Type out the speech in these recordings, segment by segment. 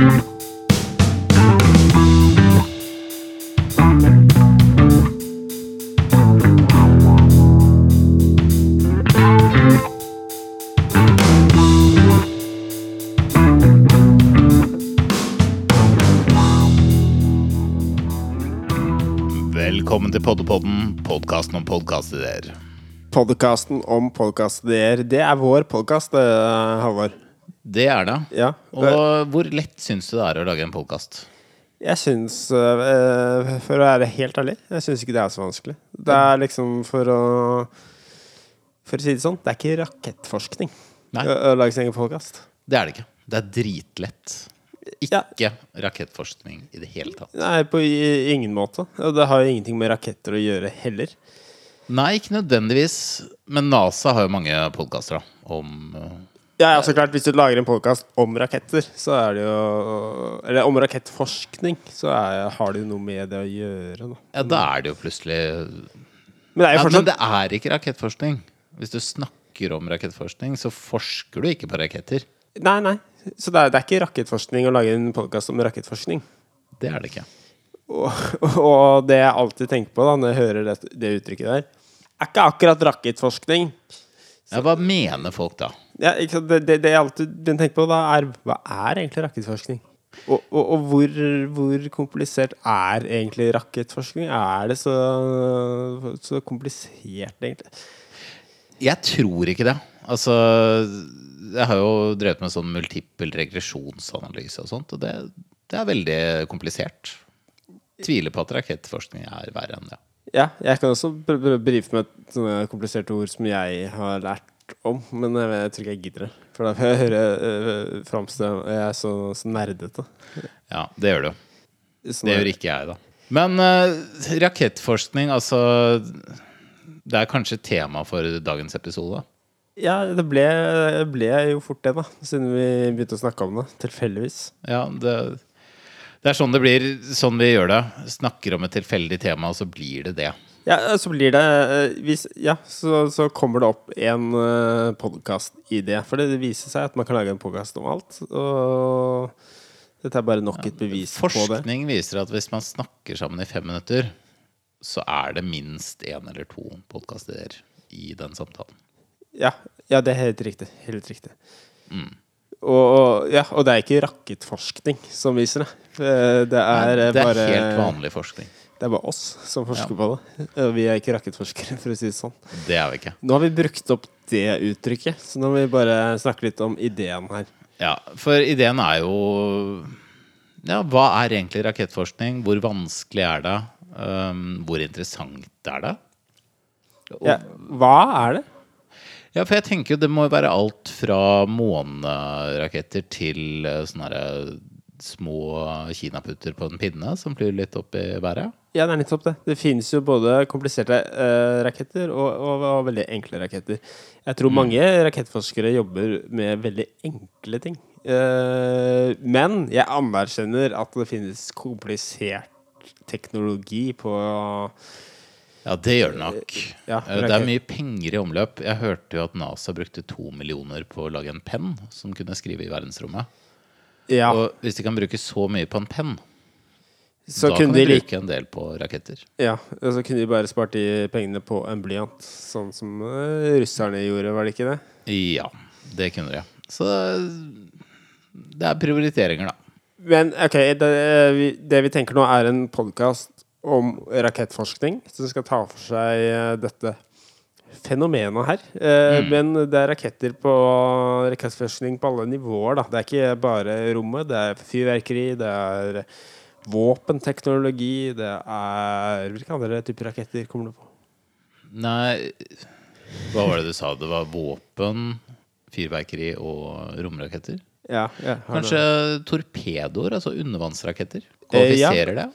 Velkommen til Poddepodden, podkasten om podkastideer. Podkasten om podkastideer. Det er vår podkast, Halvor. Det er det. Ja. Og hvor lett syns du det er å lage en podkast? Jeg syns, eh, for å være helt ærlig, jeg syns ikke det er så vanskelig. Det er liksom for å For å si det sånn, det er ikke rakettforskning Nei. å lage sin egen podkast. Det er det ikke. Det er dritlett. Ja. Ikke rakettforskning i det hele tatt. Nei, på ingen måte. Og det har jo ingenting med raketter å gjøre heller. Nei, ikke nødvendigvis. Men NASA har jo mange podkaster om uh, Ja, ja, så klart, Hvis du lager en podkast om raketter, så er det jo Eller om rakettforskning, så er, har det jo noe med det å gjøre. Da. Ja, da er det jo plutselig Men det er ja, Men det er ikke rakettforskning. Hvis du snakker om rakettforskning, så forsker du ikke på raketter. Nei, nei. Så det er, det er ikke rakettforskning å lage en podkast om rakettforskning. Det er det ikke. Og, og det jeg alltid tenker på da når jeg hører det, det uttrykket der, er ikke akkurat rakettforskning. Ja, hva mener folk da? Ja? Det, det, det jeg alltid tenker på, da, er hva er egentlig rakettforskning? Og, og, og hvor, hvor komplisert er egentlig rakettforskning? Er det så, så komplisert, egentlig? Jeg tror ikke det. Altså, jeg har jo drevet med sånn multiple regresjonsanalyse og sånt, og det, det er veldig komplisert. Tviler på at rakettforskning er verre enn det. Ja, jeg kan også brife med sånne kompliserte ord som jeg har lært om, men jeg, jeg tror ikke jeg gidder det. For da får jeg høre uh, framstå Jeg er så, så nerdete. Ja, det gjør du. Sånn Det gjør ikke jeg, da. Men eh, rakettforskning, altså Det er kanskje tema for dagens episode. Ja, det ble, ble jo fort det, da. Siden vi begynte å snakke om det. Tilfeldigvis. Ja, det, det er sånn det blir. Sånn vi gjør det. Snakker om et tilfeldig tema, og så blir det det. Ja, så blir det eh, hvis, Ja, så, så kommer det opp en uh, podkast-idé. For det viser seg at man kan lage en podkast om alt. Og dette er bare nok et bevis på det. Forskning viser at hvis man snakker sammen i fem minutter, så er det minst én eller to podkastideer i den samtalen. Ja, ja, det er helt riktig. Helt riktig. Mm. Og, ja, og det er ikke rakettforskning som viser det. Eh, Det er, eh, det er bare, helt vanlig forskning. Det er bare oss som forsker Ja. på det. Og Vi er ikke rakettforskere, for å si det sånn. Det er vi ikke. Nå har vi brukt opp det uttrykket, så nå må vi bare snakke litt om ideen her. Ja, for ideen er jo Ja, hva er egentlig rakettforskning? Hvor vanskelig er det? Um, hvor interessant er det? Og- Ja, hva er det? Ja, for jeg tenker jo det må være alt fra måneraketter til eh, sånne her, eh, små kinaputter på en pinne som flyr litt opp i været. Ja, det er nettopp det. Det finnes jo både kompliserte uh, raketter og, og, og veldig enkle raketter. Jeg tror mange rakettforskere jobber med veldig enkle ting. Uh, men jeg anerkjenner at det finnes komplisert teknologi på Ja, det gjør det nok. Ja, Eh, det er mye penger i omløp. Jeg hørte jo at NASA brukte to millioner på å lage en penn som kunne skrive i verdensrommet. Ja, Og hvis de kan bruke så mye på en penn, så da kunne kan de bruke en del på raketter. Ja, og så kunne de bare spart de pengene på en blyant, sånn som eh, russerne gjorde, var det ikke det? Ja, det kunne de. Så det er prioriteringer, da. Men ok, det, vi- det vi tenker nå er en podkast om rakettforskning som skal ta for seg eh, dette fenomenet her. Eh, Men det er raketter på rakettforskning på alle nivåer, da. Det er ikke bare rommet. Det er fyrverkeri, det er våpenteknologi, det er Hvilke andre typer raketter kommer du på? Nei, hva var det du sa? Det var våpen, fyrverkeri og romraketter? Ja, Kanskje torpedoer, altså undervannsraketter? Eh, ja. Det?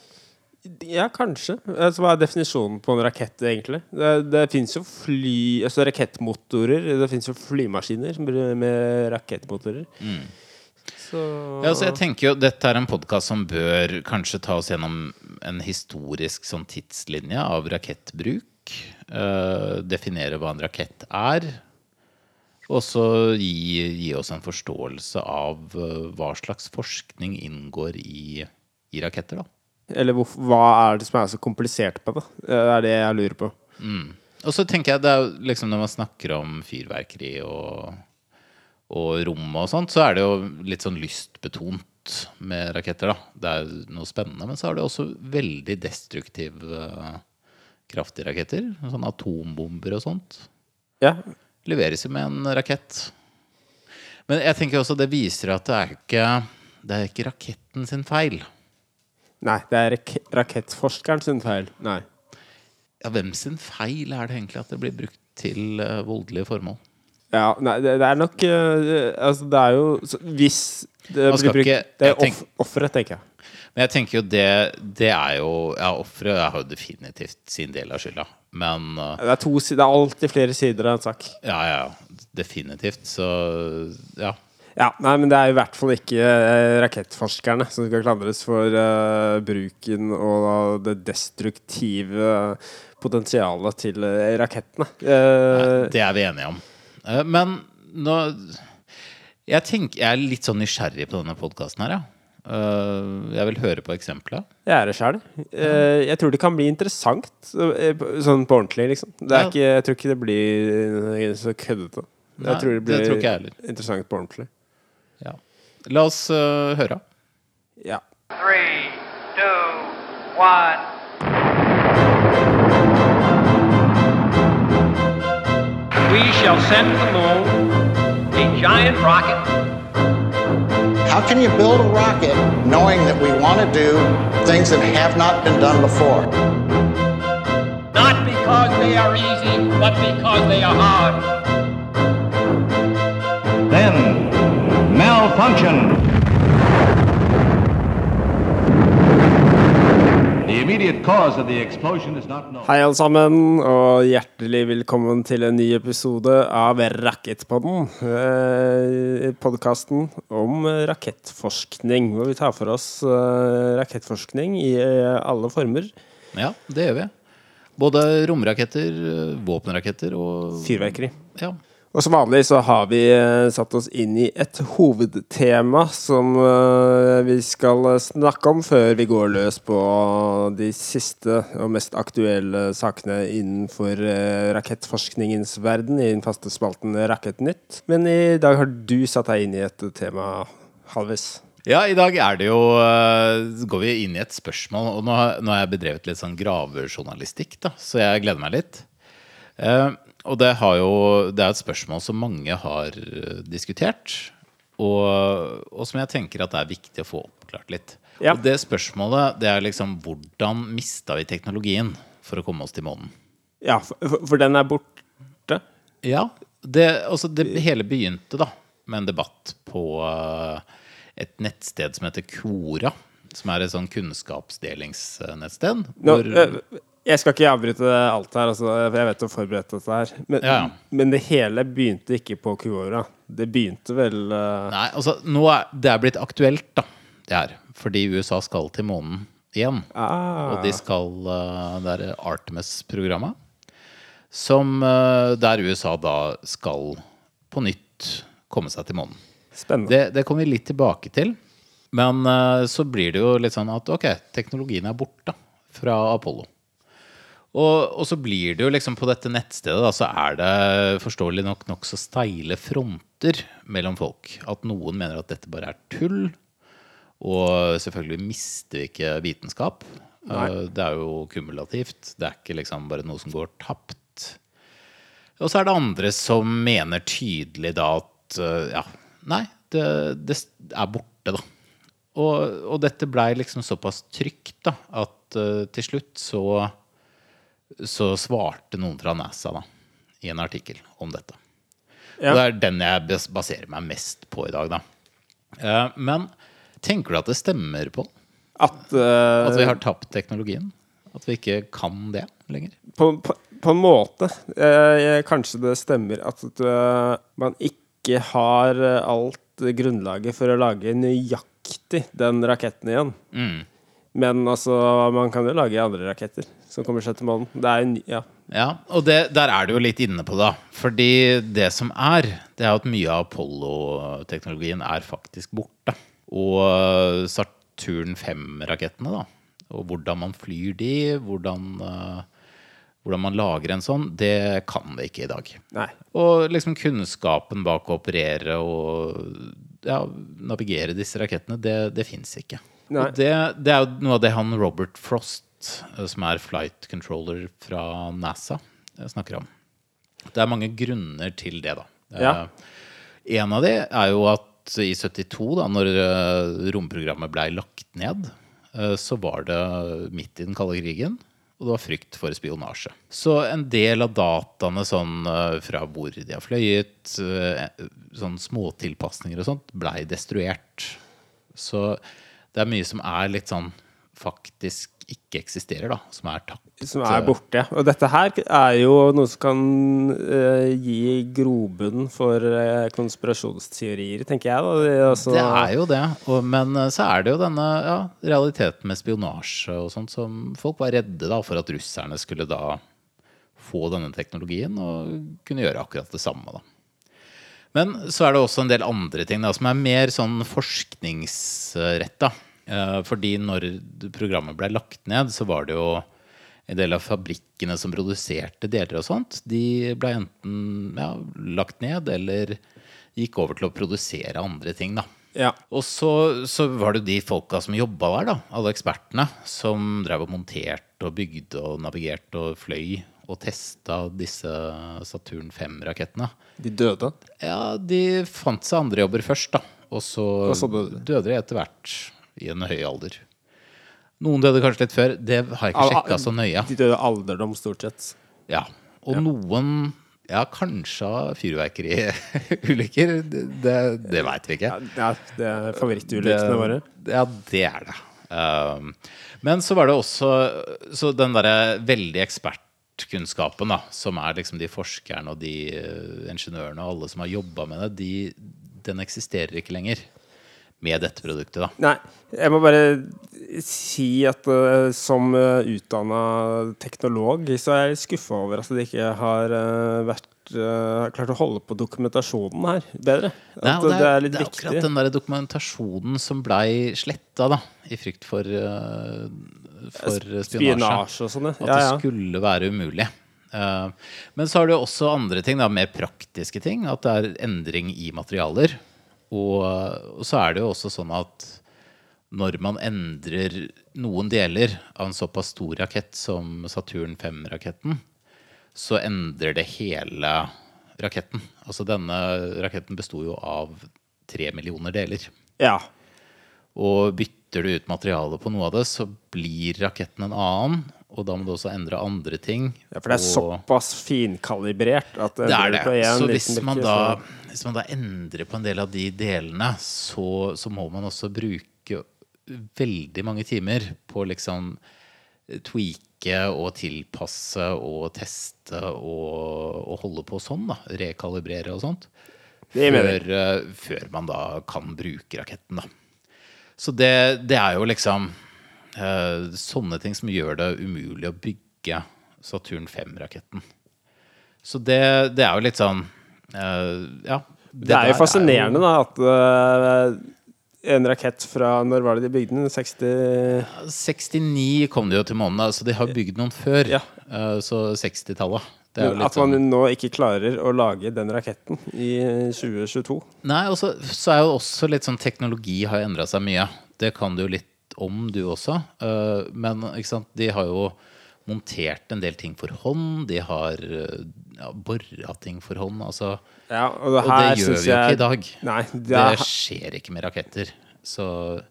Ja, kanskje. Altså, hva er definisjonen på en rakett, egentlig? Det, det fins jo fly... Altså rakettmotorer. Det fins jo flymaskiner med rakettmotorer. Så Ja, altså jeg tenker jo Dette er en podkast som bør kanskje ta oss gjennom en historisk sånn tidslinje av rakettbruk. Uh, definere hva en rakett er. også gi, gi oss en forståelse av uh, hva slags forskning inngår i, i raketter. da. Eller hvor, hva er det som er så komplisert på det? Det er det jeg lurer på. Og så tenker jeg det er liksom når man snakker om fyrverkeri og, og rom og sånt, så er det jo litt sånn lystbetont med raketter, da. Det er noe spennende, men så er det også veldig destruktiv kraftige raketter. Sånn atombomber og sånt. Ja, Leveres jo med en rakett. Men jeg tenker også det viser at det er ikke, det er ikke raketten sin feil. Nei, det er rak rakettforskeren sin feil. Nei. Ja, hvem sin feil er det egentlig at det blir brukt til uh, voldelige formål? Ja, nei, det, det er nok uh, Altså, det er jo så, Hvis det blir brukt ikke- Det er tenk- offeret, tenker jeg. Men jeg tenker jo det, det er jo Ja, offeret har jo definitivt sin del av skylda. Men uh, Det er, to, det er alltid flere sider av en sak. ja, ja, definitivt. Så ja. Ja, nei, men det er i hvert fall ikke eh, rakettforskerne som skal klandres for uh, bruken og det destruktive potensialet til eh, rakettene. Eh, Det er vi enige om. Uh, Men nå jeg, tenker, jeg er litt sånn nysgjerrig på denne podkasten her, ja. Jeg vil høre på eksempelet. jeg er det sjøl. jeg tror det kan bli interessant, sånn på ordentlig, liksom. Er ikke, jeg tror ikke det blir så køddete. Jeg tror det blir det tror ikke jeg heller. interessant på ordentlig. Ja. La oss eh, høre. Ja. Three, two, one. We shall send to the moon a giant rocket How can you build a rocket knowing that we want to do things that have not been done before? not because they are easy, but because they are hard. Then, Hei, alle sammen, og hjertelig velkommen til en ny episode av Rakettpodden. Eh, Podkasten om rakettforskning, hvor vi tar for oss eh, rakettforskning i eh, alle former. Ja, det gjør vi. Både romraketter, eh, våpenraketter og Fyrverkeri. Ja. Og som vanlig så har vi eh, satt oss inn i et hovedtema som eh, vi skal snakke om før vi går løs på de siste og mest aktuelle sakene innenfor eh, rakettforskningens verden i den faste spalten Rakettnytt. Men i dag har du satt deg inn i et tema, Halvis. Ja, i dag er det jo går vi inn i et spørsmål. Og nå, har- jeg bedrevet litt sånn gravejournalistikk, da, så jeg gleder meg litt. Eh, og det, har jo, det er et spørsmål som mange har eh, diskutert, og, og som jeg tenker at det er viktig å få oppklart litt. Ja. Og det spørsmålet det er liksom hvordan mista vi teknologien for å komme oss til månen? Ja, for, for- for den er borte. Ja, det, altså det hele begynte da med en debatt på eh, et nettsted som heter Kora, Som er et sånn kunnskapsdelingsnettsted. Nå, hvor- eh, jeg skal ikke avbryte alt her, altså, jeg vet du har forberedt dette her. Men, Ja, ja. men det hele begynte ikke på Quora. Det begynte vel uh... Nei, altså nå er det er blitt aktuelt, da. Det her. Fordi USA skal til månen igjen. ah, Og de skal uh, Det er Artemis-programmet. Som uh, Der USA da skal på nytt komme seg til månen. Spennende. Det, det kommer vi litt tilbake til. Men så blir det jo litt sånn at ok, teknologien er borte fra Apollo. Og, og så blir det jo liksom på dette nettstedet da, så er det forståelig nok nokså steile fronter mellom folk. At noen mener at dette bare er tull. Og selvfølgelig mister vi ikke vitenskap. Nei. Det er jo kumulativt. Det er ikke liksom bare noe som går tapt. Og så er det andre som mener tydelig da at øh, ja, nei, det, det er borte, da. Og, og dette blei liksom såpass trygt da, at uh, til slutt så, så svarte noen fra NASA da, i en artikkel om dette. Ja. Og det er den jeg baserer meg mest på i dag, da. Eh, men tenker du at det stemmer, Pål? At, uh, At vi har tapt teknologien? At vi ikke kan det lenger? på, på, på en måte eh, Kanskje det stemmer at man ikke har alt grunnlaget for å lage nøyaktig den raketten igjen. Mm. Men altså, man kan jo lage andre raketter som kommer seg til månen. Det er, en ja, Ja, og det, der er du jo litt inne på det. da. Fordi det som er, det er at mye av Apollo-teknologien er faktisk borte. Og Saturn 5-rakettene, da, og hvordan man flyr de, hvordan, eh, hvordan man lager en sånn, det kan vi ikke i dag. Nei. Og liksom kunnskapen bak å operere og ja, navigere disse rakettene, det, det fins ikke. Nei. Og det, det er jo noe av det han Robert Frost, eh, som er flight controller fra NASA, eh, snakker om. Det er mange grunner til det, da. Ja. Eh, En av de er jo at i 72, da når romprogrammet blei lagt ned, eh, så var det midt i den kalde krigen. Og det var frykt for spionasje. Så en del av dataene sånn, fra hvor de har fløyet, sånn småtilpasninger og sånt, blei destruert. Så det er mye som er litt sånn faktisk ikke eksisterer, da. Som er tapt. Som er borte. Og dette her er jo noe som kan uh, gi grobunn for uh, konspirasjonsteorier, tenker jeg. Da. Det, altså, Det er jo det. Og, men eh, så er det jo denne ja, realiteten med spionasje og sånt som folk var redde da for at russerne skulle da få denne teknologien og kunne gjøre akkurat det samme. da. Men så er det også en del andre ting da, som er mer sånn forskningsretta. Eh, fordi når programmet ble lagt ned, så var det jo en del av fabrikkene som produserte deler og sånt, de ble enten ja, lagt ned eller gikk over til å produsere andre ting. da. Ja. Og så, så var det jo de folka som jobba der, da, alle ekspertene, som drev og monterte og bygde og navigerte og fløy og testa disse Saturn 5-rakettene. De døde. Ja, de fant seg andre jobber først, da. Og så, så døde de. døde de etter hvert i en høy alder. Noen døde kanskje litt før. Det har jeg ikke sjekka så nøye. De døde alderdom, stort sett. Ja. Og noen ja, kanskje av fyrverkeriulykker. Det, det, det veit vi ikke. Ja, det er favorittulykkene våre. Ja, det er det. Um, men så var det også Så den derre veldig ekspertkunnskapen, da, som er liksom de forskerne og de uh, ingeniørene og alle som har jobba med det, de, den eksisterer ikke lenger med dette produktet, da. Nei, jeg må bare si at uh, som uh, utdanna teknolog, så er jeg skuffa over at de ikke har uh, vært har klart å holde på dokumentasjonen her bedre. At Nei, og det, er litt viktig. det er viktig. akkurat den der dokumentasjonen som blei sletta, da, i frykt for, for spionasje. Og sånn, At ja. det skulle være umulig. Eh, men så har du også andre ting, da, mer praktiske ting. At det er endring i materialer. Og, så er det jo også sånn at når man endrer noen deler av en såpass stor rakett som Saturn 5-raketten, så endrer det hele raketten. Altså denne raketten besto jo av tre millioner deler. ja. Og bytter du ut materialet på noe av det, så blir raketten en annen. Og da må du også endre andre ting. ja, for det er og- såpass finkalibrert at det er det. Så hvis man, da, hvis man da endrer på en del av de delene, så, så må man også bruke veldig mange timer på liksom tweake og tilpasse og teste og, og holde på sånn, da. Rekalibrere og sånt. Før, eh, før man da kan bruke raketten, da. Så det, det er jo liksom uh, sånne ting som gjør det umulig å bygge Saturn 5-raketten. Så det, det er jo litt sånn uh, Ja. Det er jo fascinerende da at uh, en rakett fra Når var det de bygde den? 60 69 kom det jo til månen, så de har bygd noen før. Ja. Så 60-tallet. Litt At man sånn nå ikke klarer å lage den raketten i 2022. Nei, og så så er jo også litt sånn Teknologi har jo endra seg mye. Det kan du jo litt om, du også. Eh, men ikke sant, de har jo montert en del ting for hånd. De har uh, ja, bora ting for hånd. Altså, Ja, og det, og det gjør vi jo jeg- ikke i dag. Nei, det Det er, skjer ikke med raketter. Så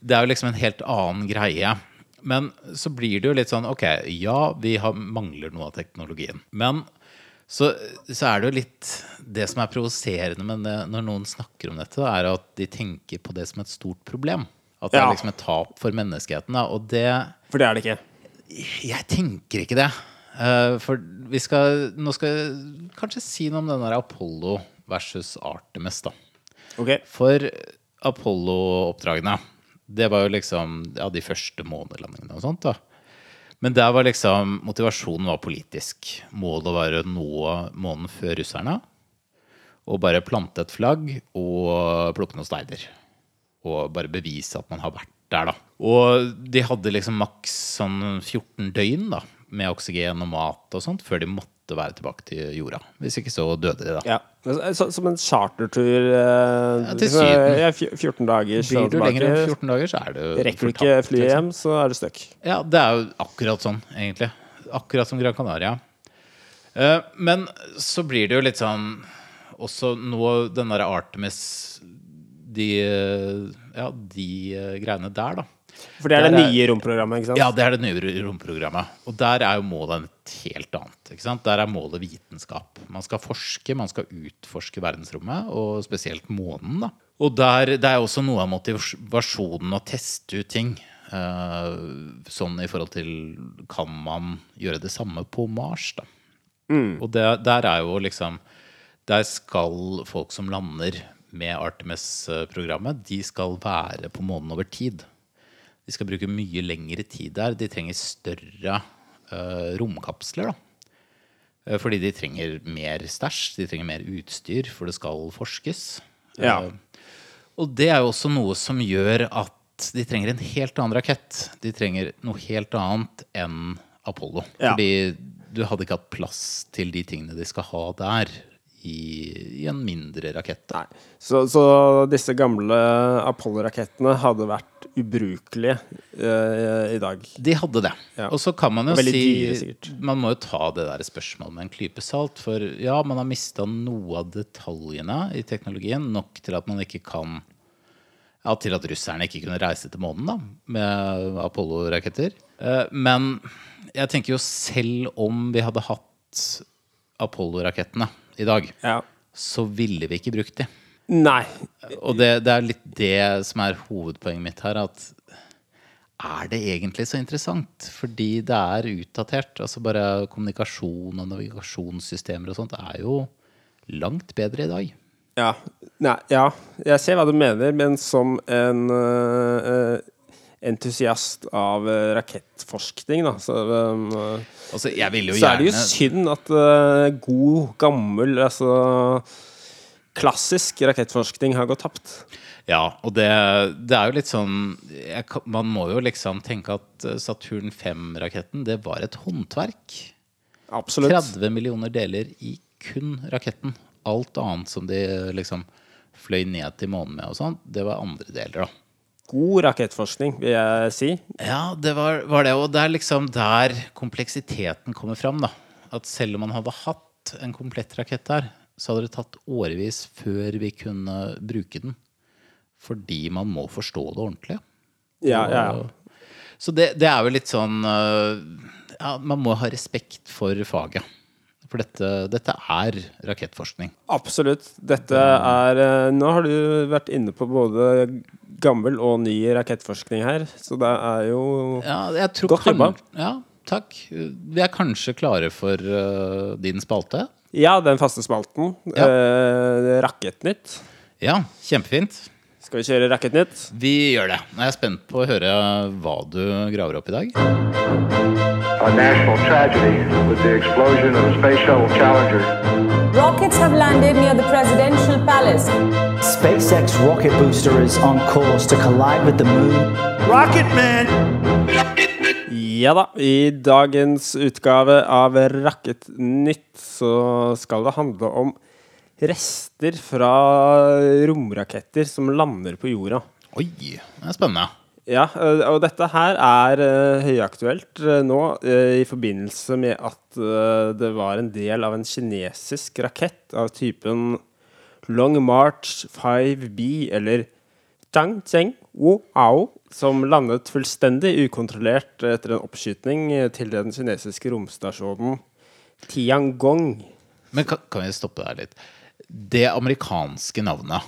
det er jo liksom en helt annen greie. Men så blir det jo litt sånn Ok, ja, vi har, mangler noe av teknologien. Men så, så er det jo litt Det som er provoserende med det, når noen snakker om dette, er at de tenker på det som et stort problem. At det Ja. er liksom et tap for menneskeheten. Da. Og det for det er det ikke. Jeg tenker ikke det. Eh, for vi skal Nå skal jeg kanskje si noe om den der Apollo versus Artemis, da. Okay. For Apollo-oppdragene, det var jo liksom ja, de første månelandingene og sånt, da. Men der var liksom motivasjonen var politisk. Målet var å nå månen før russerne. Og bare plante et flagg og plukke noen steiner. Og bare bevise at man har vært der, da. Og de hadde liksom maks sånn 14 døgn da, med oksygen og mat og sånt før de måtte være tilbake til jorda. Hvis ikke så døde de, da. Ja. Så, som en chartertur eh, Ja, til Syden. Ja, 14 dager. Blir du lenger enn 14 dager, så er du Rekker du ikke flyet liksom. hjem, så er du stuck. Ja, det er jo akkurat sånn, egentlig. Akkurat som Gran Canaria. Eh, men så blir det jo litt sånn Også nå den derre Artemis De eh, Ja, de eh, greiene der, da. For det er det Der er- nye romprogrammet, ikke sant? Ja, det er det nye romprogrammet. Og der er jo målet et helt annet. Ikke sant? Der er målet vitenskap. Man skal forske, man skal utforske verdensrommet, og spesielt månen. da. Og der, det er også noe av motivasjonen å teste ut ting. Eh, sånn i forhold til Kan man gjøre det samme på Mars, da? Og det, der er jo liksom Der skal folk som lander med Artemis-programmet, de skal være på månen over tid. De skal bruke mye lengre tid der. De trenger større uh, romkapsler, da. Eh, Fordi de trenger mer stæsj, de trenger mer utstyr, for det skal forskes. Ja. Eh, Og det er jo også noe som gjør at de trenger en helt annen rakett. De trenger noe helt annet enn Apollo. Ja. Fordi du hadde ikke hatt plass til de tingene de skal ha der, i, i en mindre rakett. Nei. Så, så disse gamle Apollo-rakettene hadde vært ubrukelige uh, i dag. De hadde det. Ja. Og så kan man jo si dyre. Man må jo ta det der spørsmålet med en klype salt. For ja, man har mista noe av detaljene i teknologien nok til at man ikke kan ja, Til at russerne ikke kunne reise til månen da, med Apollo-raketter. Eh, Men jeg tenker jo selv om vi hadde hatt Apollo-rakettene i dag, Ja. så ville vi ikke brukt de. Nei. Og det, det er litt det som er hovedpoenget mitt her. At er det egentlig så interessant? Fordi det er utdatert. Altså bare kommunikasjon og navigasjonssystemer og sånt er jo langt bedre i dag. Ja. Nei, ja. Jeg ser hva du mener, men som en uh, entusiast av eh, rakettforskning, da, så, um, Altså, jeg ville jo så er det jo synd at uh, god, gammel, altså klassisk rakettforskning har gått tapt. Ja, og det, det er jo litt sånn jeg, Man må jo liksom tenke at eh, Saturn 5-raketten, det var et håndverk. Absolutt. 30 millioner deler i kun raketten. Alt annet som de liksom fløy ned til månen med og sånn, det var andre deler, da. God rakettforskning, vil jeg si. Ja, det var, var det. Og det er liksom der kompleksiteten kommer fram, da. At selv om man hadde hatt en komplett rakett der, så hadde det tatt årevis før vi kunne bruke den. Fordi man må forstå det ordentlig. Ja, ja, ja. Så det, det er jo litt sånn øh, Ja, man må ha respekt for faget. For dette, dette er rakettforskning. Absolutt. Dette er eh, Nå har du vært inne på både gammel og ny rakettforskning her, så det er jo Ja, jeg tror Godt jobba. Ja, takk. Vi er kanskje klare for uh, din spalte. Ja, den faste spalten. Ja. Eh, Rakettnytt. Ja, kjempefint. Skal vi kjøre Rakettnytt? Vi gjør det. Jeg er jeg spent på å høre hva du graver opp i dag. a national tragedy with the explosion of a space shuttle Challenger. Rockets have landed near the presidential palace. SpaceX rocket booster is on course to collide with the moon. Ja da. I dagens utgave av Rakettnytt så skal det handle om rester fra romraketter som lander på jorda. Oi, det er spennende. Ja, eh, og dette her er eh, høyaktuelt eh, nå i forbindelse med at det var en del av en kinesisk rakett av typen Long March 5B, eller Chang Cheng Ao, som landet fullstendig ukontrollert etter en oppskyting til den kinesiske romstasjonen Tiangong. Men kan, kan vi stoppe der litt? Det amerikanske navnet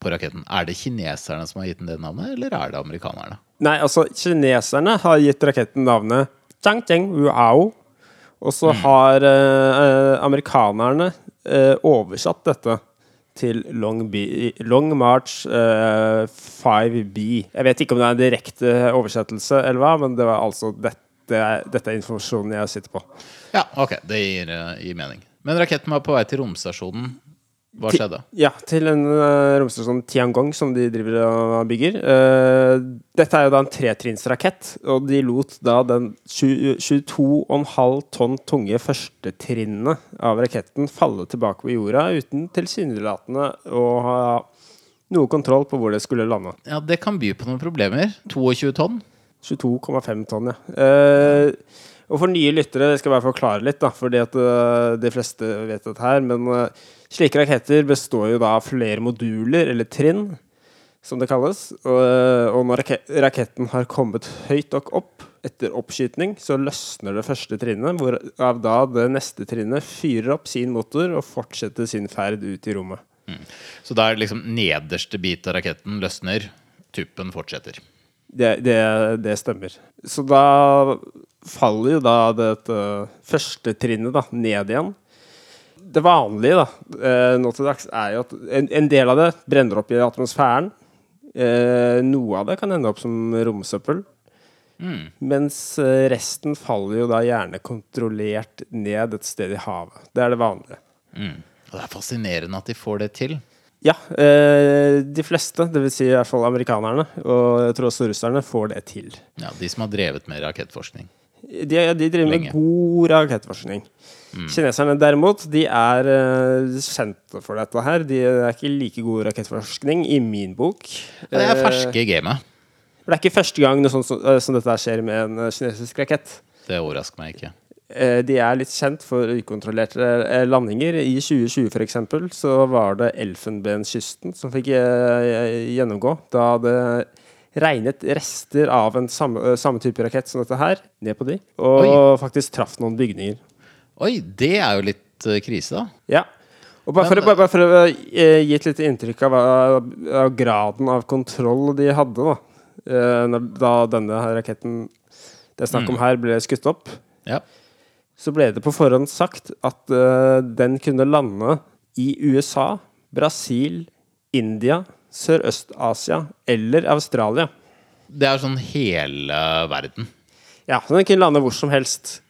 på raketten, er det kineserne som har gitt den det navnet, eller er det amerikanerne? Nei, altså, kineserne har gitt raketten navnet Chang Wuao. Wu Ao. Og så har eh, eh, amerikanerne eh, oversatt dette til Long, B, Long March eh, 5B. Jeg vet ikke om det er en direkte oversettelse, eller hva, men det var altså dette Dette er informasjonen jeg sitter på. Ja, ok, det gir, eh, gir mening. Men raketten var på vei til romstasjonen. Hva skjedde? Ja, til en uh, romstasjon Tiangong som de driver og bygger. Uh, dette er jo da en tretrinnsrakett, og de lot da den 22,5 tonn tunge førstetrinnet av raketten falle tilbake på jorda uten tilsynelatende å ha noe kontroll på hvor det skulle lande. Ja, det kan by på noen problemer. 22 tonn. 22,5 tonn, ja. Eh, og for nye lyttere, jeg skal bare forklare litt, da, fordi at eh, de fleste vet dette her, men eh, slike raketter består jo da av flere moduler, eller trinn, som det kalles. Og, eh, når raketten har kommet høyt nok opp etter oppskytning, så løsner det første trinnet, hvorav da det neste trinnet fyrer opp sin motor og fortsetter sin ferd ut i rommet. Så der er liksom nederste bit av raketten løsner, tuppen fortsetter. Det, det, det stemmer. Så da faller jo da dette første trinnet da, ned igjen. Det vanlige da, eh, nå til dags er jo at en, en del av det brenner opp i atmosfæren. Eh, noe av det kan ende opp som romsøppel. Mens eh, resten faller jo da gjerne kontrollert ned et sted i havet. Det er det vanlige. Og det er fascinerende at de får det til. Ja, eh, de fleste, dvs. Si i hvert fall amerikanerne, og jeg tror også russerne, får det til. Ja, De som har drevet med rakettforskning. De, de driver med god rakettforskning. Kineserne derimot, de er uh, kjente for dette her. De er ikke like god rakettforskning i min bok. Ja, det er Eh, ferske gamet. for det er ikke første gang noe sånt som, eh, som dette skjer med en eh, kinesisk rakett. Det overrasker meg ikke. Eh, De er litt kjent for ukontrollerte eh, landinger. I 2020 for eksempel, så var det Elfenbenskysten som fikk eh, gjennomgå. Da det regnet rester av en samme, samme type rakett som dette her, ned på de. Og faktisk traff noen bygninger. Oi, det er jo litt krise, da. Ja. Og bare for, bare for å gi et lite inntrykk av, av, graden av kontroll de hadde, da, da denne raketten det er snakk om her, ble skutt opp, Ja. Så ble det på forhånd sagt at uh, den kunne lande i USA, Brasil, India, Sørøst-Asia eller Australia. Det er sånn hele verden. Ja, den kunne lande hvor som helst.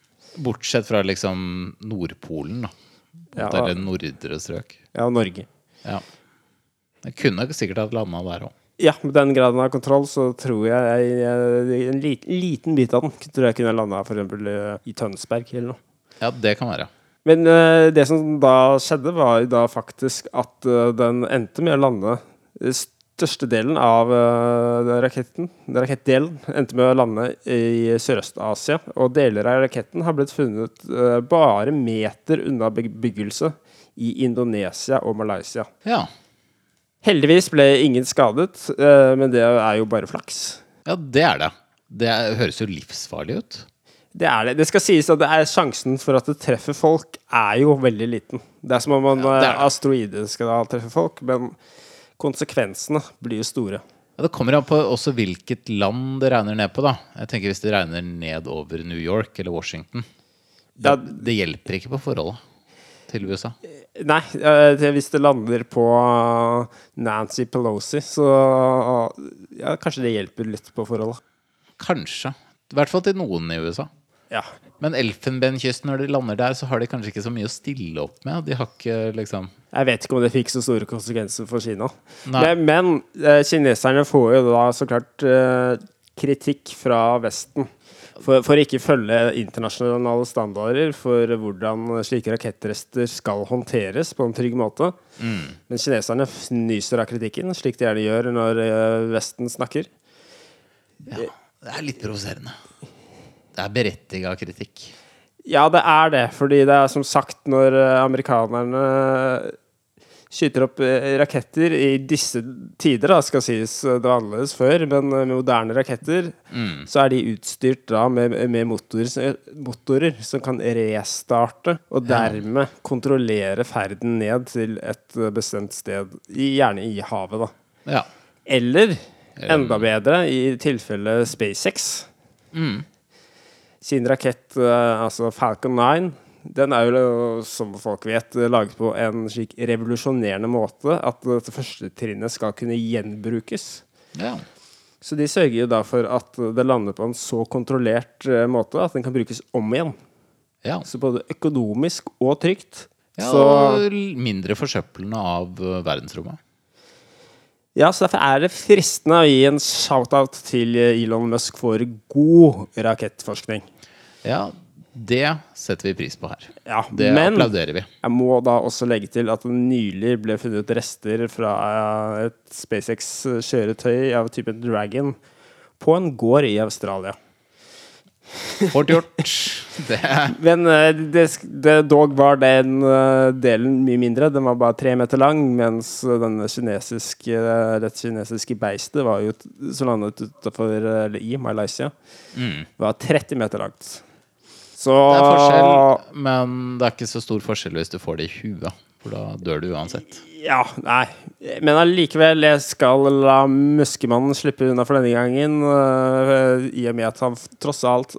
Bortsett fra liksom Nordpolen, da. Ja. Eller nordre strøk. Ja, Norge. Ja. Den kunne sikkert hatt landa der òg. Ja, med den graden av kontroll så tror jeg, jeg en liten, liten bit av den tror jeg kunne landa f.eks. i Tønsberg eller noe. Ja, det kan være. Men uh, det som da skjedde, var jo da faktisk at uh, den endte med å lande eh, Størstedelen av uh, raketten, rakettdelen, endte med å lande i Sørøst-Asia. Og deler av raketten har blitt funnet eh, bare meter unna bebyggelse i Indonesia og Malaysia. Ja. Heldigvis ble ingen skadet, eh, men det er jo bare flaks. ja, det er det. Det høres jo livsfarlig ut. Det er det. Det skal sies at det sjansen for at det treffer folk, er jo veldig liten. Det er som om en Ja, eh, asteroide skal treffe folk, men konsekvensene blir jo store. Ja, det kommer an på også hvilket land det regner ned på, da. Jeg tenker Hvis det regner ned over New York eller Washington Ja. Det, det hjelper ikke på forholdet til USA. Nei, eh, hvis det lander på Nancy Pelosi, så ja, kanskje det hjelper litt på forholdet. Kanskje. I hvert fall til noen i USA. Ja. Men Elfenbenkysten, når de lander der, så har de kanskje ikke så mye å stille opp med. De har ikke liksom Jeg vet ikke om det fikk så store konsekvenser for Kina. Nei. Men, men eh, kineserne får jo da så klart eh, kritikk fra Vesten for, for ikke følge internasjonale standarder for hvordan slike rakettrester skal håndteres på en trygg måte. Men kineserne fnyser av kritikken, slik de gjerne gjør når eh, Vesten snakker. Ja, Det er litt provoserende. Det er berettiga kritikk. Ja, det er det. Fordi det er som sagt når eh, amerikanerne skyter opp eh, raketter i disse tider, da, skal sies eh, det var annerledes før, men eh, med moderne raketter, så er de utstyrt da med, med motorer, motorer som kan restarte, og dermed kontrollere ferden ned til et eh, bestemt sted, gjerne i havet, da. Ja. Eller enda bedre, i tilfelle SpaceX. Sin rakett, eh, altså Falcon 9, den er jo, som folk vet, laget på en slik revolusjonerende måte at dette første trinnet skal kunne gjenbrukes. ja. Så de sørger jo da for at det lander på en så kontrollert eh, måte at den kan brukes om igjen. Ja. Så både økonomisk og trygt. ja så, og mindre forsøplende av eh, verdensrommet. ja, så derfor er det fristende å gi en shout-out til Elon Musk for god rakettforskning. Ja, det setter vi pris på her. Ja, Det men applauderer vi. jeg må da også legge til at det nylig ble funnet rester fra eh, et SpaceX-kjøretøy av typen Dragon på en gård i Australia. Fort gjort. Det Men eh, det, det dog var den eh, delen mye mindre. Den var bare tre meter lang, mens denne kinesiske, det kinesiske beistet var jo som landet utenfor, eller i Malaysia, var 30 meter langt. Så. Det er forskjell, men det er ikke så stor forskjell hvis du får det i huet. For da dør du uansett. Ja, nei. Men allikevel, jeg skal la Muskemannen slippe unna for denne gangen. øh, I og med at han tross alt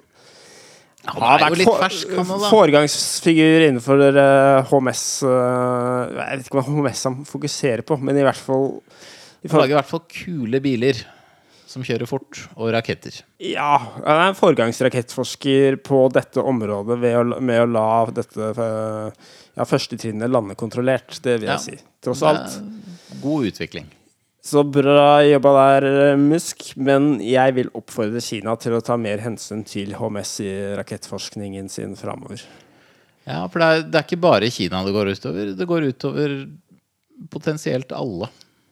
Han er jo litt fersk, han òg, foregangsfigur innenfor uh, HMS Uh, Jeg vet ikke hva HMS han fokuserer på, men i hvert fall Han lager i hvert fall kule biler som kjører fort, og raketter. Ja, han er en foregangsrakettforsker på dette området ved å, med å la dette øh, ja, førstetrinnet lande kontrollert. Det vil jeg Ja. si. Tross alt. God utvikling. Så bra jobba der, eh, Musk. Men jeg vil oppfordre Kina til å ta mer hensyn til HMS i rakettforskningen sin framover. Ja, for det er, det er ikke bare Kina det går utover. Det går utover potensielt alle.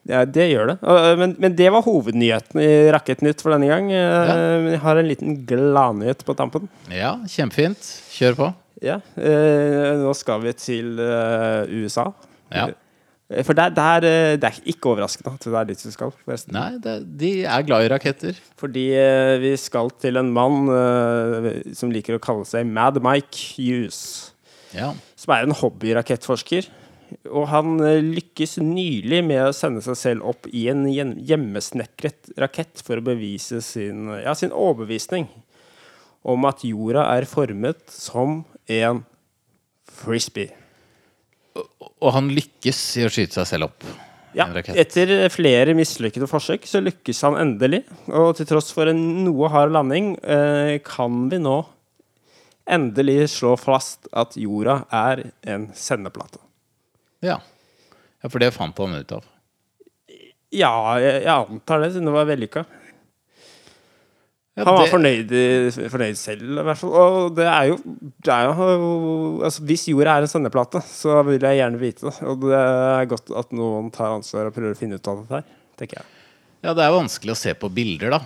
Ja, det gjør det. Men, men det var hovednyheten i Rakettnytt for denne gang. Eh, jeg har en liten gladnyhet på tampen. Ja, kjempefint. Kjør på. Ja, eh, nå skal vi til USA. Ja. For der, der, det er ikke overraskende at det er dit vi skal. forresten. Nei, det, de er glad i raketter. Fordi vi skal til en mann som liker å kalle seg Mad Mike Hughes. Ja. som er en hobbyrakettforsker. Og han eh, lykkes nylig med å sende seg selv opp i en hjemmesnekret rakett for å bevise sin, ja, sin overbevisning om at jorda er formet som en frisbee. Og han lykkes i å skyte seg selv opp. Ja, etter flere mislykkede forsøk så lykkes han endelig. Og til tross for en noe hard landing eh, kan vi nå endelig slå fast at jorda er en sendeplate. Ja. ja, for det fant han ut av. Ja, jeg, jeg antar det, siden det var vellykka. Ja, Han var det- fornøyd, fornøyd selv, i hvert fall. Og det er jo, det er jo altså, Hvis jorda er en sendeplate, så vil jeg gjerne vite det. Og det er godt at noen tar ansvar og prøver å finne ut av dette her, tenker jeg. Ja, det er vanskelig å se på bilder, da.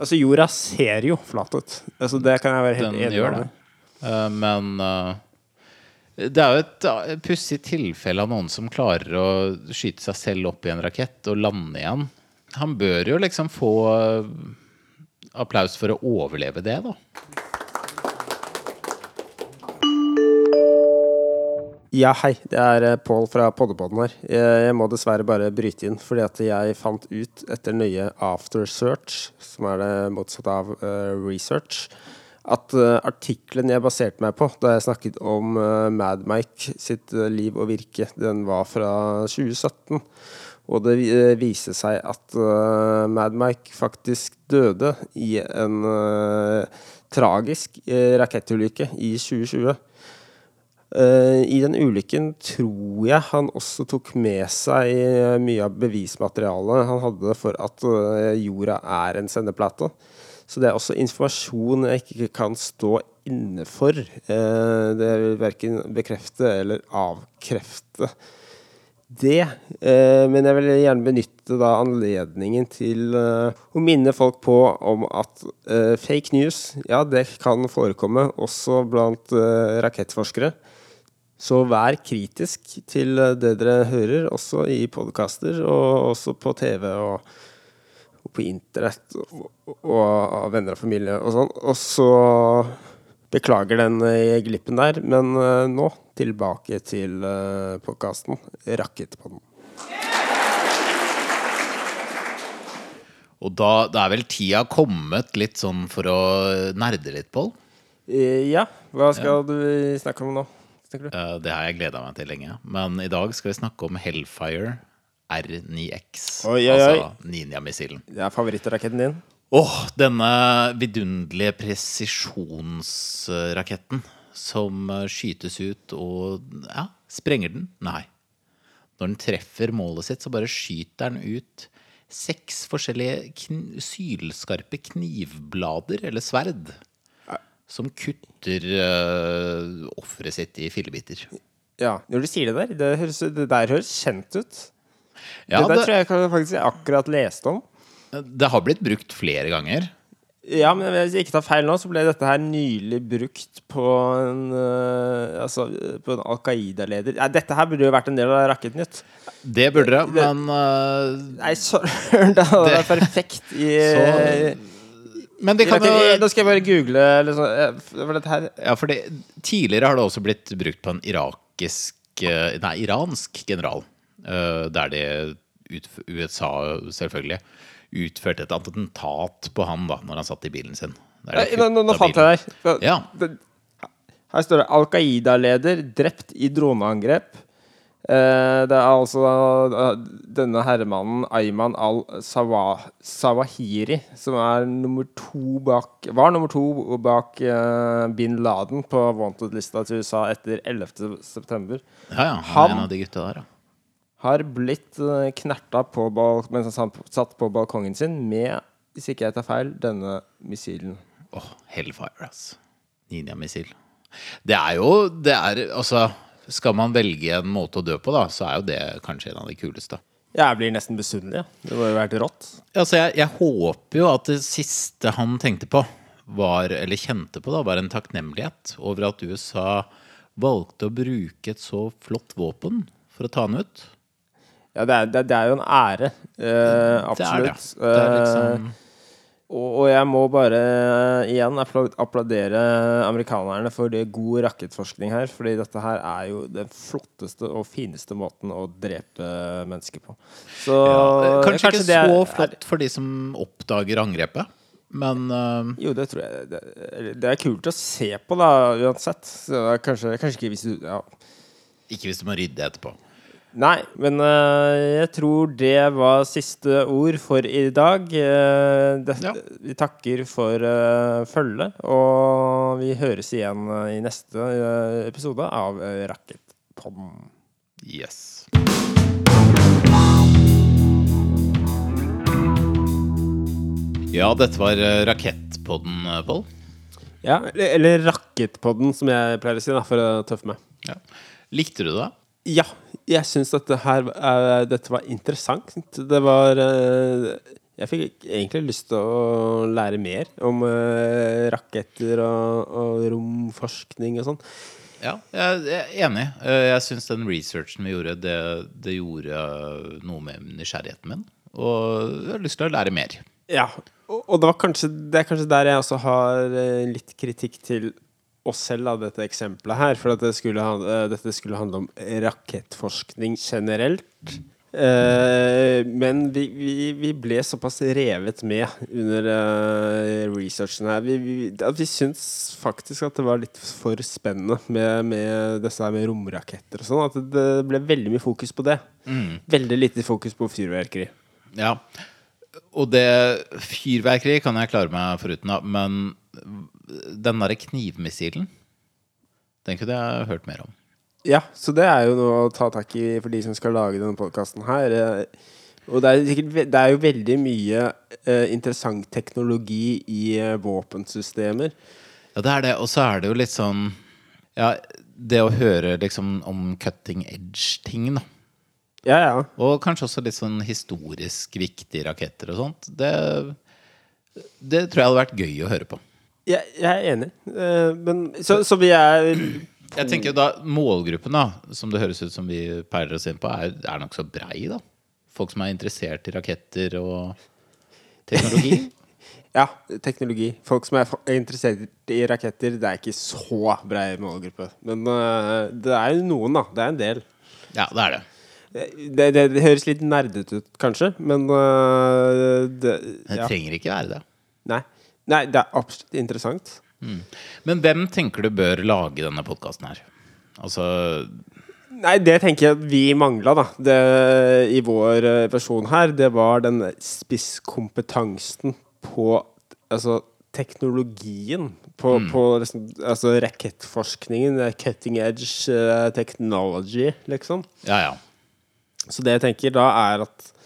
Altså, jorda ser jo flat ut. Altså, det kan jeg være helt Den enig det. Eh, men eh, det er jo et uh, pussig tilfelle av noen som klarer å skyte seg selv opp i en rakett og lande igjen. Han bør jo liksom få eh, applaus for å overleve det, da. Ja, hei. Det er eh, Pål fra Poddepodden her. Jeg, må dessverre bare bryte inn, fordi at jeg fant ut etter nøye aftersearch, som er det motsatte av eh, research, at uh, artikkelen jeg baserte meg på da jeg snakket om uh, Mad Mike sitt eh, liv og virke, den var fra 2017. Og det viser seg at eh, Mad Mike faktisk døde i en eh, tragisk eh, rakettulykke i 2020. Eh, I den ulykken tror jeg han også tok med seg eh, mye av bevismaterialet han hadde for at eh, jorda er en sendeplate. Så det er også informasjon jeg ikke kan stå inne for. Eh, Det vil verken bekrefte eller avkrefte det. Eh, Men jeg vil gjerne benytte da anledningen til eh, å minne folk på om at fake news, ja, det kan forekomme også blant rakettforskere. Så vær kritisk til det dere hører, også i podkaster og også på TV og på internett og, og av venner og familie og sånn. Og så beklager den eh, glippen der, men eh, nå tilbake til uh, podkasten den Og da, da er vel tida kommet litt sånn for å nerde litt, Pål? Eh, ja, hva skal du snakke om nå? du? Eh, Det har jeg gleda meg til lenge. Men i dag skal vi snakke om Hellfire R9X. Oi, oi, oi. Altså Ninja-missilen. Det er favorittraketten din. Åh, denne vidunderlige presisjonsraketten som skytes ut og ja, sprenger den? Nei. Når den treffer målet sitt, så bare skyter den ut seks forskjellige kn sylskarpe knivblader, eller sverd, som kutter uh, offeret sitt i fillebiter. Ja, Når du sier det der, det, høres, det der høres kjent ut. Ja, det det- tror jeg faktisk jeg akkurat leste om. Det har blitt brukt flere ganger. Ja, men hvis jeg ikke tar feil nå, så ble dette her nylig brukt på en uh, Altså på en Al Qaida-leder. Ja, dette her burde jo vært en del av Rakettnytt. Det burde det, men uh, Nei, søren, det hadde vært perfekt i Så- Men det kan jo Nå skal jeg bare google eh, For dette her Ja, for det, tidligere har det også blitt brukt på en irakisk eh, Nei, iransk general. Eh, der de USA, selvfølgelig, utførte et attentat på han da Når han satt i bilen sin. Nei, Nå, nå, fant jeg deg. Ja. Her står det 'Al Qaida-leder drept i droneangrep'. Eh, det er altså eh, denne herremannen Ayman al-Sawahiri som er nummer to bak Var nummer to bak bin Laden på wanted-lista til USA etter 11. september. Ja, ja, Han- er en av de gutta der, ja. Har blitt uh, knerta på mens han satt- på balkongen sin med, hvis ikke jeg tar feil, denne missilen. Åh, Hellfire, ass. Ninja-missil. Det er jo Det er Altså, skal man velge en måte å dø på, da, så er jo det kanskje en av de kuleste. Jeg blir nesten misunnelig. Ja. Det må jo vært rått. Altså, jeg, jeg håper jo at det siste han tenkte på, var, eller kjente på, da, var en takknemlighet over at USA valgte å bruke et så flott våpen for å ta han ut. Ja, det er, det, det er jo en ære. Eh, absolutt. Det er det. Liksom Eh, og, og jeg må bare eh, igjen applaudere amerikanerne for det god rakettforskning her. Fordi dette her er jo den flotteste og fineste måten å drepe mennesker på. Så ja, Kanskje, ikke det er- så flott for de som oppdager angrepet, men uh, Jo, det tror jeg det, det er kult å se på, da, uansett. Så kanskje, kanskje ikke hvis du ja. ikke hvis du må rydde etterpå. Nei, men uh, jeg tror det var siste ord for i dag. Uh, det, Ja. Vi takker for uh, følget, og vi høres igjen i neste episode av uh, Rakettpodden. Yes. Ja, dette var Rakettpodden, Pål. Ja, eller, Rakettpodden, som jeg pleier å si, da, for å tøffe meg. Ja. Likte du det? Ja, jeg syns dette her uh, Dette var interessant. Det var uh, Jeg fikk egentlig lyst til å lære mer om uh, raketter og, og romforskning og sånn. Ja, jeg er enig. Jeg syns den researchen vi gjorde, det, det gjorde noe med nysgjerrigheten min. Og jeg har lyst til å lære mer. Ja, og, og det, var kanskje, det er kanskje der jeg også har litt kritikk til oss selv, da, dette eksempelet her. For at det skulle, han- eh, dette skulle handle om rakettforskning generelt. Eh, men vi, vi, vi ble såpass revet med under eh, researchen her. Vi, vi, at vi syns faktisk at det var litt for spennende med, med disse her med romraketter og sånn. At det ble veldig mye fokus på det. Veldig lite fokus på fyrverkeri. Ja. Og det Fyrverkeri kan jeg klare meg foruten, da. Men den derre knivmissilen, den kunne jeg hørt mer om. Ja, så det er jo noe å ta tak i for de som skal lage denne podkasten her. Eh, Og det er, sikkert, det er jo veldig mye eh, interessant teknologi i eh, våpensystemer. Ja, det er det. Og så er det jo litt sånn Ja, det å høre liksom om cutting edge-ting, da. Ja, ja. Og kanskje også litt sånn historisk viktige raketter og sånt. Det, det tror jeg hadde vært gøy å høre på. Jeg, jeg er enig. uh, men så, så vi er Jeg tenker da Målgruppen, da som det høres ut som vi peiler oss inn på, er, er nokså brei. da Folk som er interessert i raketter og teknologi. Ja, teknologi. Folk som er er interessert i raketter, det er ikke så brei målgruppe. Men uh, det er jo noen, da. Det er en del. ja, det er det. Det, det, det høres litt nerdete ut, kanskje, men uh, det, Det trenger ikke være det. Nei. Nei, det er absolutt interessant. Men hvem tenker du bør lage denne podkasten her? Altså Nei, det tenker jeg vi mangla, da. Det, I vår eh, versjon her, det var den spisskompetansen på Altså teknologien. På, på liksom, altså rakettforskningen. er Cutting edge eh, technology, liksom. Ja, ja. Så det jeg tenker da, er at eh,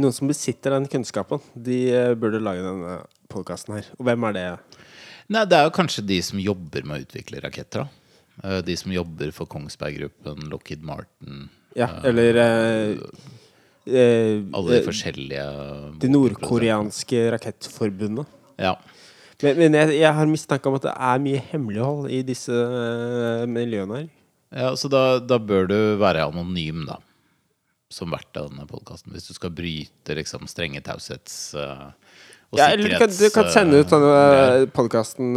noen som besitter den kunnskapen, de eh, burde lage denne podkasten her. Og hvem er det? Nei, det er jo kanskje de som jobber med å utvikle raketter, da. Eh, De som jobber for Kongsberg Gruppen, Lockheed Martin Ja, eller eh, eh, Alle de eh, forskjellige Det nordkoreanske rakettforbundet. Ja. Men, men jeg, jeg har mistanke om at det er mye hemmelighold i disse eh, miljøene her. ja, så da, da bør du være anonym, da. Som verdt av denne podkasten. Hvis du skal bryte liksom strenge taushets... Uh, og Ja, eller du kan, du kan sende ut denne uh, podkasten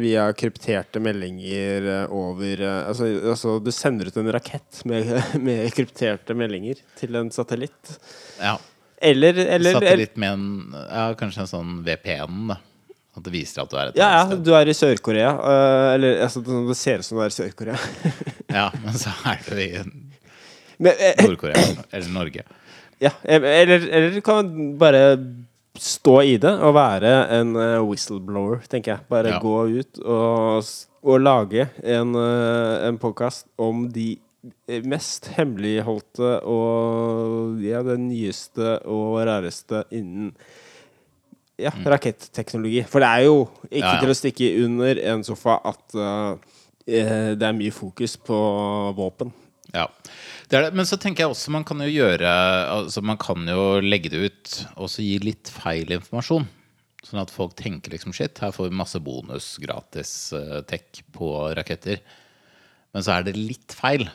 via krypterte meldinger eh, over eh, altså, altså, du sender ut en rakett med, med krypterte meldinger til en satellitt. Ja. Eller, eller, Satellitt med en ja, kanskje en sånn VPN, da. At det viser at du er et Ja, ja, annet sted. du er i Sør-Korea. Uh, eller altså, det ser ut som du er i Sør-Korea. Ja, men så er du i eh, Nord-Korea eller Norge. Ja, eller, eller du kan bare stå i det og være en eh, whistleblower, tenker jeg. Bare Ja. gå ut og, og lage en, uh, en podkast om de mest hemmeligholdte og ja, det nyeste og rareste innen ja, raketteknologi. For det er jo ikke Mm. Ja, ja. til å stikke under en sofa at eh, eh, det er mye fokus på våpen. Ja, det det. Men så tenker jeg også man kan jo gjøre Altså man kan jo legge det ut og så gi litt feil informasjon. Sånn at folk tenker liksom shit, her får vi masse bonus, gratis eh, tech på raketter. Men så er det litt feil.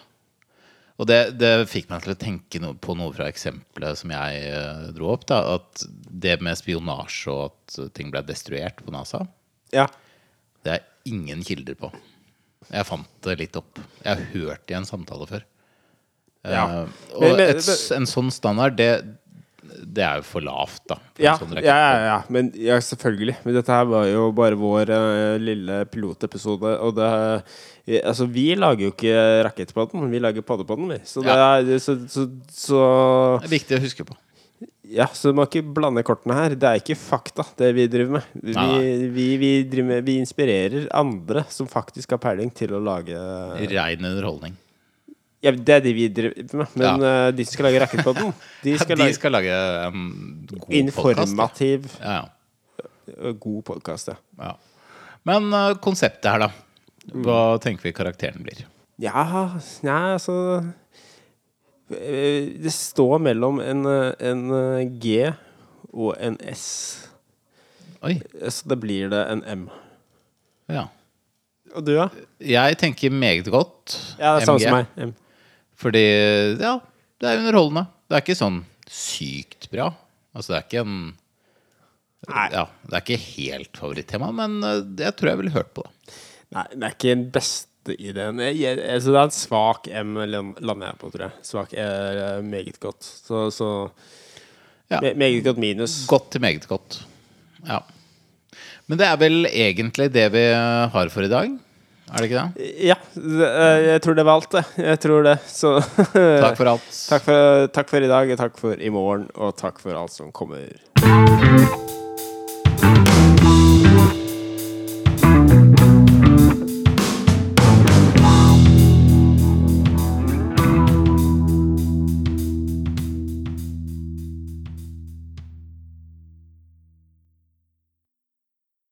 Og det, det fikk meg til å tenke no på noe fra eksempelet som jeg eh, dro opp. da At det med spionasje og at ting ble destruert på NASA, Ja. det er ingen kilder på. Jeg fant det litt opp. Jeg har hørt det i en samtale før. Ja. Eh, og Men- men- et, en sånn standard, det, det er jo for lavt, da. For Ja, sånn ja, ja, ja. Men, ja, selvfølgelig. Men dette her var jo bare vår uh, lille pilotepisode. Og det uh, Altså, vi lager jo ikke rakettpodden, vi lager paddepadden vi. Så det er så, så, så Det er viktig å huske på. Ja, så du må ikke blande kortene her. Det er ikke fakta, det vi driver med. Vi, vi, vi, driver med, vi inspirerer andre som faktisk har peiling, til å lage Rein underholdning. Ja, det er de vi driver med. Men Ja. eh, de som skal lage Racketpodden, de skal de lage skal lage en god informativ, Ja, ja. eh, god podkast, ja. ja. Men uh, konseptet her, da. Mm. Hva tenker vi karakteren blir? Ja, ja altså eh, Det står mellom en, eh, en eh, G og en S. Oi. Så da blir det en M. Ja. Og du, da? Jeg tenker meget godt. Ja, det er samme som meg. M. Fordi, ja, det er underholdende. Det er ikke sånn sykt bra. Altså, det er ikke en. Ja, det er ikke helt favorittema, men det jeg tror jeg ville hørt på det. Nei, det er ikke den beste ideen. Jeg, jeg, altså det er en svak M lander jeg på, tror jeg. Svak er eh, meget godt. Så, så Ja. me, Meget godt minus. Godt til meget godt. Ja. Men det er vel egentlig det vi har for i dag? Er det ikke det? Ja, eh, jeg tror det var alt, det. Jeg tror det. Så Takk for alt. takk, for, takk for i dag, takk for i morgen, og takk for alt som kommer.